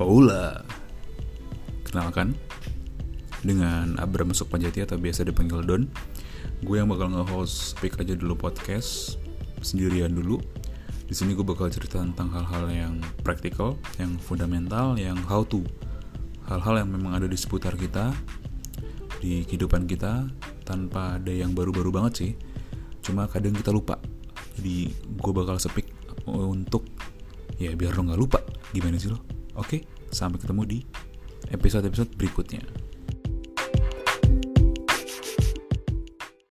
Hola Kenalkan Dengan Abram Masuk Panjati atau biasa dipanggil Don Gue yang bakal nge-host Speak Aja Dulu Podcast Sendirian dulu. Di sini gue bakal cerita tentang hal-hal yang praktikal, yang fundamental, yang how to. Hal-hal yang memang ada di seputar kita Di kehidupan kita Tanpa ada yang baru-baru banget sih. Cuma kadang kita lupa. Jadi gue bakal speak untuk Ya biar lo gak lupa Gimana sih lo? Oke, sampai ketemu di episode-episode berikutnya.